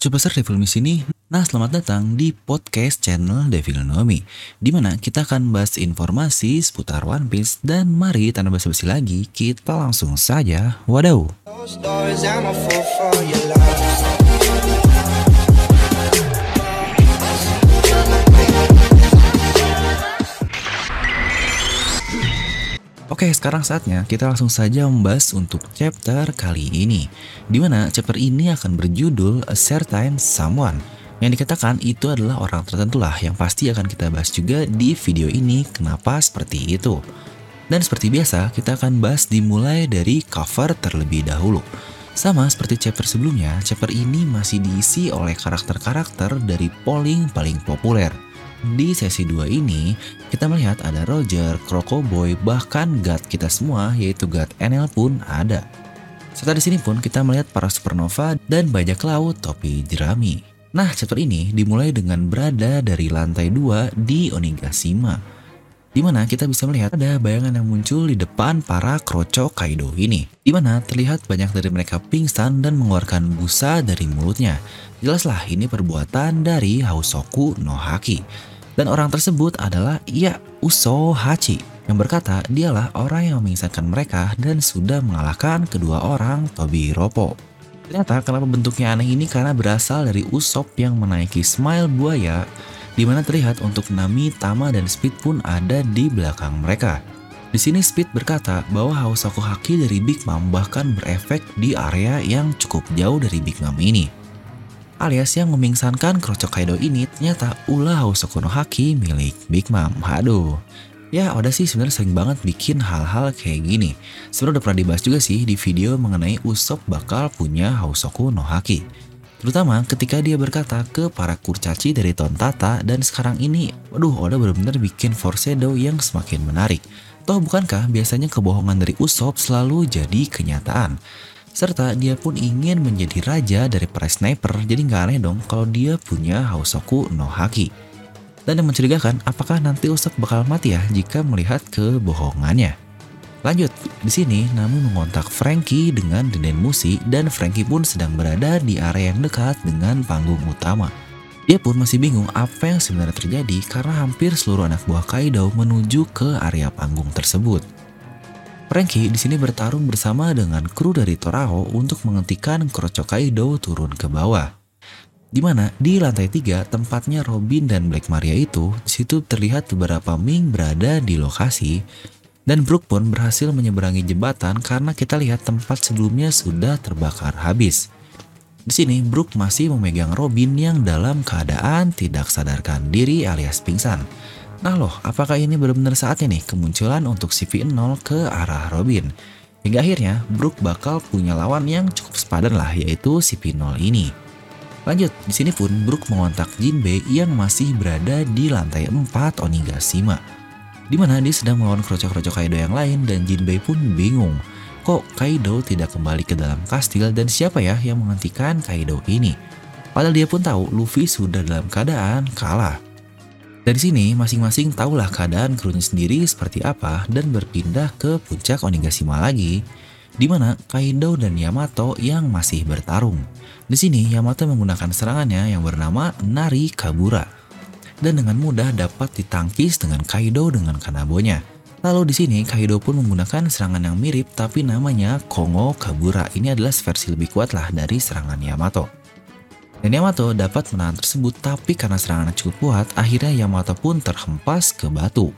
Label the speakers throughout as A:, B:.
A: Superstar Devil di sini. Nah, selamat datang di podcast channel Devil Nomi, di mana kita akan bahas informasi seputar One Piece dan mari tanpa basa-basi lagi, kita langsung saja. Wadaw. Oke, sekarang saatnya kita langsung saja membahas untuk chapter kali ini. Di mana chapter ini akan berjudul A Certain Someone. Yang dikatakan itu adalah orang tertentu lah yang pasti akan kita bahas juga di video ini kenapa seperti itu. Dan seperti biasa, kita akan bahas dimulai dari cover terlebih dahulu. Sama seperti chapter sebelumnya, chapter ini masih diisi oleh karakter-karakter dari polling paling populer. Di sesi 2 ini, kita melihat ada Roger, Kroko Boy, bahkan God kita semua yaitu God NL pun ada. Serta di sini pun kita melihat para supernova dan bajak laut topi jerami. Nah, chapter ini dimulai dengan berada dari lantai 2 di Onigashima. Di mana kita bisa melihat ada bayangan yang muncul di depan para kroco Kaido ini. Di mana terlihat banyak dari mereka pingsan dan mengeluarkan busa dari mulutnya. Jelaslah ini perbuatan dari Hausoku no Haki. Dan orang tersebut adalah ya Uso Hachi yang berkata dialah orang yang mengisahkan mereka dan sudah mengalahkan kedua orang Tobi Ropo. Ternyata kenapa bentuknya aneh ini karena berasal dari Usop yang menaiki smile buaya di mana terlihat untuk Nami, Tama, dan Speed pun ada di belakang mereka. Di sini Speed berkata bahwa Hausaku Haki dari Big Mom bahkan berefek di area yang cukup jauh dari Big Mom ini alias yang memingsankan Kroco Kaido ini ternyata ulah Hosoku no Haki milik Big Mom. Aduh. Ya, Oda sih sebenarnya sering banget bikin hal-hal kayak gini. Sebenarnya udah pernah dibahas juga sih di video mengenai Usop bakal punya Hausoku no Haki. Terutama ketika dia berkata ke para kurcaci dari Tontata dan sekarang ini, waduh Oda benar-benar bikin foreshadow yang semakin menarik. Toh bukankah biasanya kebohongan dari Usop selalu jadi kenyataan? Serta dia pun ingin menjadi raja dari para sniper, jadi nggak aneh dong kalau dia punya Hausoku no Haki. Dan yang mencurigakan, apakah nanti Usopp bakal mati ya jika melihat kebohongannya? Lanjut, di sini Nami mengontak Frankie dengan Denden Musi dan Frankie pun sedang berada di area yang dekat dengan panggung utama. Dia pun masih bingung apa yang sebenarnya terjadi karena hampir seluruh anak buah Kaido menuju ke area panggung tersebut. Franky di sini bertarung bersama dengan kru dari Toraho untuk menghentikan Kroco Kaido turun ke bawah. Di mana di lantai 3 tempatnya Robin dan Black Maria itu, situ terlihat beberapa Ming berada di lokasi dan Brook pun berhasil menyeberangi jembatan karena kita lihat tempat sebelumnya sudah terbakar habis. Di sini Brook masih memegang Robin yang dalam keadaan tidak sadarkan diri alias pingsan. Nah loh, apakah ini benar-benar saatnya nih kemunculan untuk CV0 ke arah Robin? Hingga akhirnya, Brook bakal punya lawan yang cukup sepadan lah, yaitu CV0 ini. Lanjut, di sini pun Brook mengontak Jinbei yang masih berada di lantai 4 Onigashima. Di mana dia sedang melawan krocok-krocok Kaido yang lain dan Jinbei pun bingung. Kok Kaido tidak kembali ke dalam kastil dan siapa ya yang menghentikan Kaido ini? Padahal dia pun tahu Luffy sudah dalam keadaan kalah. Dari sini, masing-masing tahulah keadaan krunya sendiri seperti apa dan berpindah ke puncak Onigashima lagi, di mana Kaido dan Yamato yang masih bertarung. Di sini, Yamato menggunakan serangannya yang bernama Nari Kabura, dan dengan mudah dapat ditangkis dengan Kaido dengan kanabonya. Lalu di sini Kaido pun menggunakan serangan yang mirip tapi namanya Kongo Kabura. Ini adalah versi lebih kuat lah dari serangan Yamato. Dan Yamato dapat menahan tersebut tapi karena serangannya cukup kuat, akhirnya Yamato pun terhempas ke batu.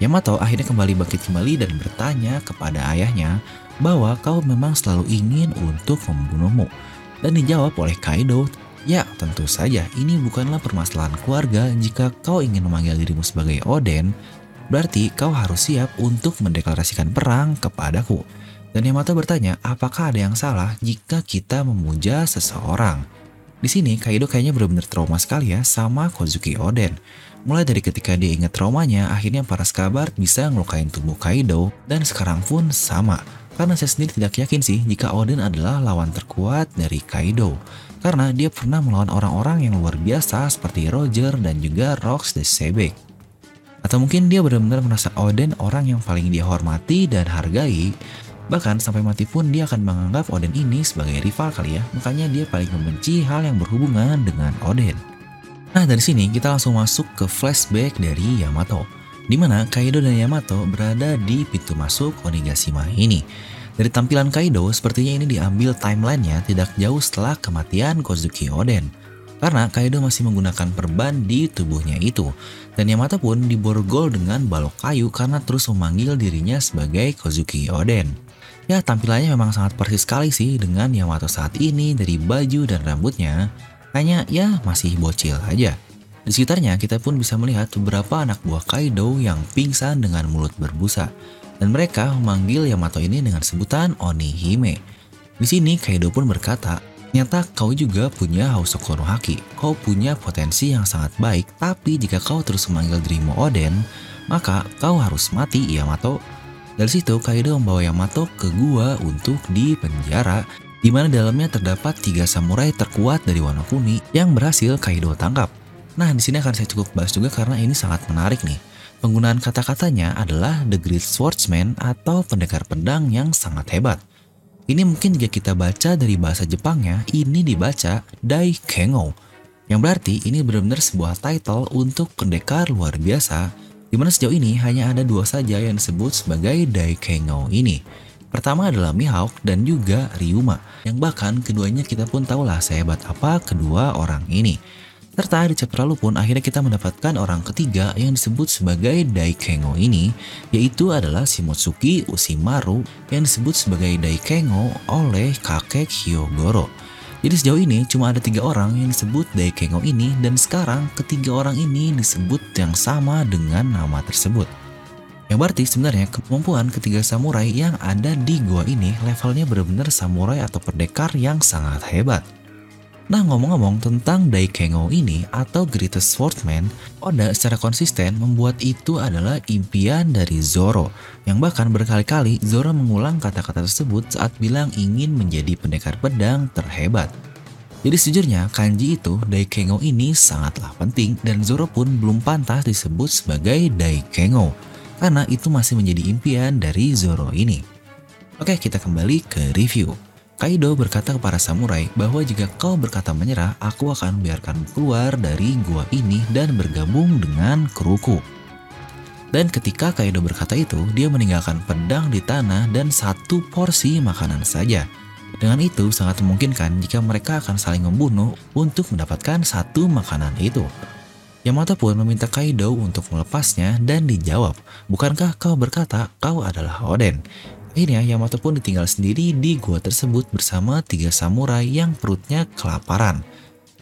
A: Yamato akhirnya kembali bangkit kembali dan bertanya kepada ayahnya bahwa kau memang selalu ingin untuk membunuhmu. Dan dijawab oleh Kaido, ya tentu saja ini bukanlah permasalahan keluarga jika kau ingin memanggil dirimu sebagai Oden, berarti kau harus siap untuk mendeklarasikan perang kepadaku. Dan Yamato bertanya, apakah ada yang salah jika kita memuja seseorang? Di sini Kaido kayaknya benar-benar trauma sekali ya sama Kozuki Oden. Mulai dari ketika dia ingat traumanya, akhirnya para skabar bisa ngelukain tubuh Kaido dan sekarang pun sama. Karena saya sendiri tidak yakin sih jika Oden adalah lawan terkuat dari Kaido. Karena dia pernah melawan orang-orang yang luar biasa seperti Roger dan juga Rox the Sebek. Atau mungkin dia benar-benar merasa Oden orang yang paling dia hormati dan hargai Bahkan sampai mati pun dia akan menganggap Oden ini sebagai rival kali ya, makanya dia paling membenci hal yang berhubungan dengan Oden. Nah dari sini kita langsung masuk ke flashback dari Yamato, di mana Kaido dan Yamato berada di pintu masuk Onigashima ini. Dari tampilan Kaido, sepertinya ini diambil timelinenya tidak jauh setelah kematian Kozuki Oden. Karena Kaido masih menggunakan perban di tubuhnya itu. Dan Yamato pun diborgol dengan balok kayu karena terus memanggil dirinya sebagai Kozuki Oden. Ya tampilannya memang sangat persis sekali sih dengan Yamato saat ini dari baju dan rambutnya. Hanya ya masih bocil aja. Di sekitarnya kita pun bisa melihat beberapa anak buah Kaido yang pingsan dengan mulut berbusa. Dan mereka memanggil Yamato ini dengan sebutan Onihime. Di sini Kaido pun berkata, Ternyata kau juga punya Hausoko no Haki. Kau punya potensi yang sangat baik, tapi jika kau terus memanggil dirimu Oden, maka kau harus mati Yamato dari situ Kaido membawa Yamato ke gua untuk dipenjara di mana dalamnya terdapat tiga samurai terkuat dari Wano Kuni yang berhasil Kaido tangkap. Nah, di sini akan saya cukup bahas juga karena ini sangat menarik nih. Penggunaan kata-katanya adalah The Great Swordsman atau pendekar pedang yang sangat hebat. Ini mungkin jika kita baca dari bahasa Jepangnya, ini dibaca Dai Kengo. Yang berarti ini benar-benar sebuah title untuk pendekar luar biasa di mana sejauh ini hanya ada dua saja yang disebut sebagai Daikengou ini. Pertama adalah Mihawk dan juga Ryuma, yang bahkan keduanya kita pun tahulah sehebat apa kedua orang ini. Serta di chapter lalu pun akhirnya kita mendapatkan orang ketiga yang disebut sebagai Daikengou ini, yaitu adalah Shimotsuki Ushimaru yang disebut sebagai Daikengou oleh kakek Hyogoro. Jadi sejauh ini cuma ada tiga orang yang disebut Daikengou ini dan sekarang ketiga orang ini disebut yang sama dengan nama tersebut. Yang berarti sebenarnya kemampuan ketiga samurai yang ada di gua ini levelnya benar-benar samurai atau pendekar yang sangat hebat. Nah ngomong-ngomong tentang Daikengou ini atau Greatest Swordsman, Oda secara konsisten membuat itu adalah impian dari Zoro. Yang bahkan berkali-kali Zoro mengulang kata-kata tersebut saat bilang ingin menjadi pendekar pedang terhebat. Jadi sejujurnya kanji itu Daikengou ini sangatlah penting dan Zoro pun belum pantas disebut sebagai Daikengou karena itu masih menjadi impian dari Zoro ini. Oke kita kembali ke review. Kaido berkata kepada samurai bahwa jika kau berkata menyerah, aku akan biarkan keluar dari gua ini dan bergabung dengan kruku. Dan ketika Kaido berkata itu, dia meninggalkan pedang di tanah dan satu porsi makanan saja. Dengan itu sangat memungkinkan jika mereka akan saling membunuh untuk mendapatkan satu makanan itu. Yamato pun meminta Kaido untuk melepasnya dan dijawab, bukankah kau berkata kau adalah Oden? Akhirnya Yamato pun ditinggal sendiri di gua tersebut bersama tiga samurai yang perutnya kelaparan.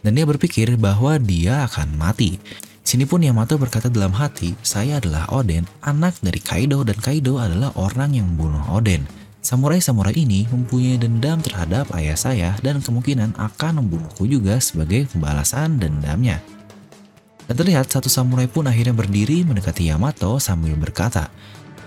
A: Dan dia berpikir bahwa dia akan mati. Sini pun Yamato berkata dalam hati, saya adalah Oden, anak dari Kaido dan Kaido adalah orang yang membunuh Oden. Samurai-samurai ini mempunyai dendam terhadap ayah saya dan kemungkinan akan membunuhku juga sebagai pembalasan dendamnya. Dan terlihat satu samurai pun akhirnya berdiri mendekati Yamato sambil berkata,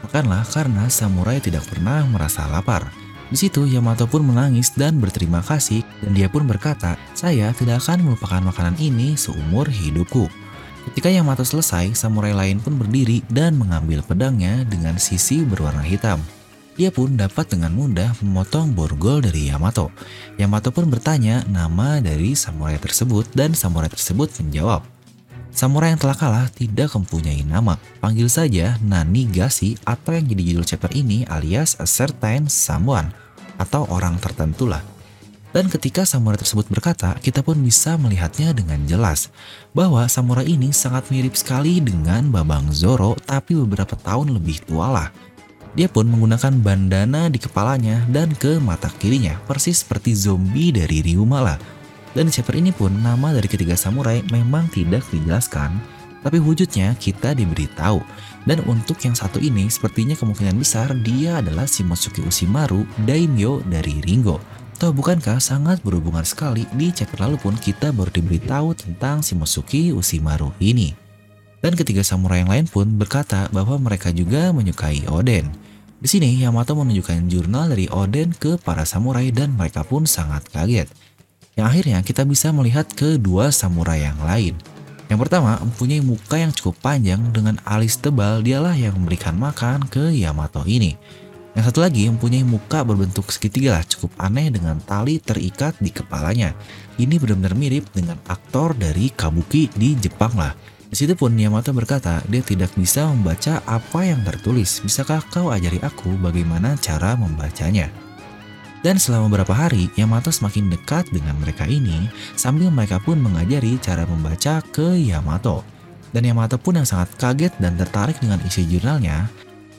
A: Makanlah karena samurai tidak pernah merasa lapar. Di situ Yamato pun menangis dan berterima kasih dan dia pun berkata, saya tidak akan melupakan makanan ini seumur hidupku. Ketika Yamato selesai, samurai lain pun berdiri dan mengambil pedangnya dengan sisi berwarna hitam. Dia pun dapat dengan mudah memotong borgol dari Yamato. Yamato pun bertanya nama dari samurai tersebut dan samurai tersebut menjawab, Samurai yang telah kalah tidak mempunyai nama. Panggil saja Nani Gashi atau yang jadi judul chapter ini alias a certain someone atau orang tertentu lah. Dan ketika samurai tersebut berkata, kita pun bisa melihatnya dengan jelas bahwa samurai ini sangat mirip sekali dengan Babang Zoro tapi beberapa tahun lebih tua lah. Dia pun menggunakan bandana di kepalanya dan ke mata kirinya, persis seperti zombie dari Ryuma lah. Dan di chapter ini pun nama dari ketiga samurai memang tidak dijelaskan, tapi wujudnya kita diberitahu. Dan untuk yang satu ini sepertinya kemungkinan besar dia adalah Shimotsuki Ushimaru, daimyo dari Ringo. Atau bukankah sangat berhubungan sekali di chapter lalu pun kita baru diberitahu tentang Shimotsuki Ushimaru ini. Dan ketiga samurai yang lain pun berkata bahwa mereka juga menyukai Oden. Di sini Yamato menunjukkan jurnal dari Oden ke para samurai dan mereka pun sangat kaget yang akhirnya kita bisa melihat kedua samurai yang lain. Yang pertama, mempunyai muka yang cukup panjang dengan alis tebal, dialah yang memberikan makan ke Yamato ini. Yang satu lagi mempunyai muka berbentuk segitiga lah cukup aneh dengan tali terikat di kepalanya. Ini benar-benar mirip dengan aktor dari Kabuki di Jepang lah. Di situ pun Yamato berkata dia tidak bisa membaca apa yang tertulis. Bisakah kau ajari aku bagaimana cara membacanya? Dan selama beberapa hari, Yamato semakin dekat dengan mereka ini sambil mereka pun mengajari cara membaca ke Yamato. Dan Yamato pun yang sangat kaget dan tertarik dengan isi jurnalnya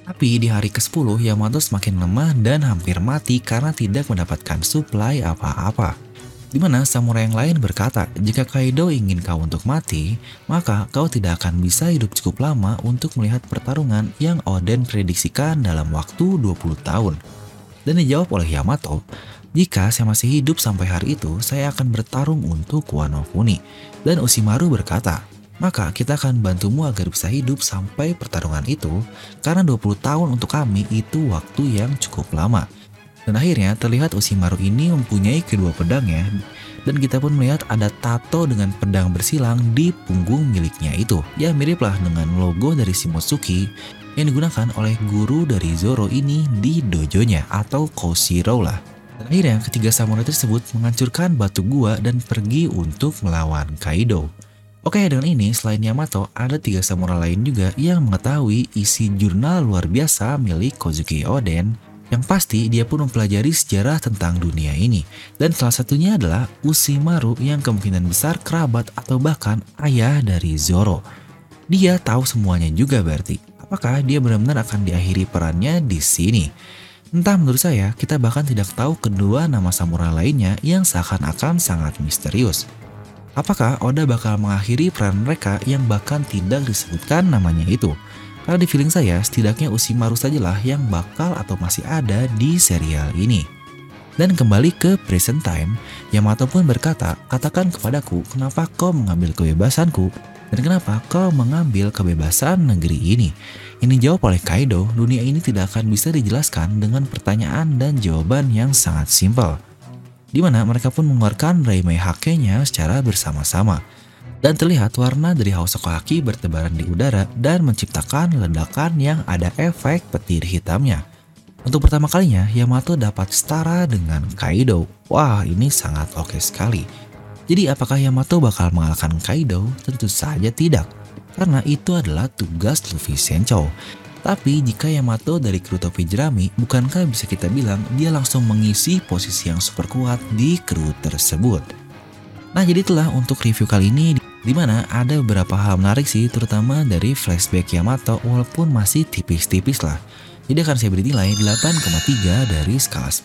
A: tapi di hari ke-10, Yamato semakin lemah dan hampir mati karena tidak mendapatkan suplai apa-apa. Di mana samurai yang lain berkata, jika Kaido ingin kau untuk mati, maka kau tidak akan bisa hidup cukup lama untuk melihat pertarungan yang Oden prediksikan dalam waktu 20 tahun. Dan dijawab oleh Yamato, jika saya masih hidup sampai hari itu, saya akan bertarung untuk Wano Kuni. Dan Osimaru berkata, maka kita akan bantumu agar bisa hidup sampai pertarungan itu karena 20 tahun untuk kami itu waktu yang cukup lama. Dan akhirnya terlihat Osimaru ini mempunyai kedua pedangnya dan kita pun melihat ada tato dengan pedang bersilang di punggung miliknya itu. Ya miriplah dengan logo dari Shimotsuki yang digunakan oleh guru dari Zoro ini di dojonya atau Koshiro lah. Dan akhirnya ketiga samurai tersebut menghancurkan batu gua dan pergi untuk melawan Kaido. Oke, dengan ini selain Yamato, ada tiga samurai lain juga yang mengetahui isi jurnal luar biasa milik Kozuki Oden yang pasti dia pun mempelajari sejarah tentang dunia ini. Dan salah satunya adalah Usimaru yang kemungkinan besar kerabat atau bahkan ayah dari Zoro. Dia tahu semuanya juga berarti. Apakah dia benar-benar akan diakhiri perannya di sini? Entah menurut saya, kita bahkan tidak tahu kedua nama samurai lainnya yang seakan-akan sangat misterius. Apakah Oda bakal mengakhiri peran mereka yang bahkan tidak disebutkan namanya itu? Karena di feeling saya, setidaknya Usimaru sajalah yang bakal atau masih ada di serial ini. Dan kembali ke present time, Yamato pun berkata, katakan kepadaku kenapa kau mengambil kebebasanku dan kenapa kau mengambil kebebasan negeri ini. Ini jawab oleh Kaido, dunia ini tidak akan bisa dijelaskan dengan pertanyaan dan jawaban yang sangat simpel di mana mereka pun mengeluarkan Raimei Hake-nya secara bersama-sama. Dan terlihat warna dari Haosoko Haki bertebaran di udara dan menciptakan ledakan yang ada efek petir hitamnya. Untuk pertama kalinya, Yamato dapat setara dengan Kaido. Wah, ini sangat oke sekali. Jadi apakah Yamato bakal mengalahkan Kaido? Tentu saja tidak. Karena itu adalah tugas Luffy Senchou. Tapi jika Yamato dari kru topi jerami, bukankah bisa kita bilang dia langsung mengisi posisi yang super kuat di kru tersebut? Nah jadi itulah untuk review kali ini di mana ada beberapa hal menarik sih terutama dari flashback Yamato walaupun masih tipis-tipis lah. Jadi akan saya beri nilai 8,3 dari skala 10.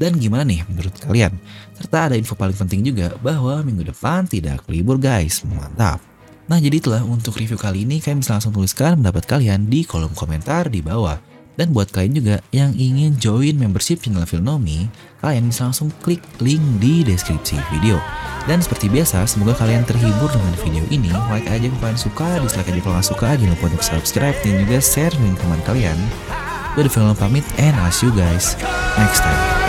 A: Dan gimana nih menurut kalian? Serta ada info paling penting juga bahwa minggu depan tidak libur guys, mantap. Nah jadi itulah untuk review kali ini kalian bisa langsung tuliskan pendapat kalian di kolom komentar di bawah. Dan buat kalian juga yang ingin join membership channel Filnomi, kalian bisa langsung klik link di deskripsi video. Dan seperti biasa, semoga kalian terhibur dengan video ini. Like aja kalau kalian suka, dislike aja kalau nggak suka. Jangan lupa untuk subscribe dan juga share dengan teman kalian. Gue The Film pamit and I'll see you guys next time.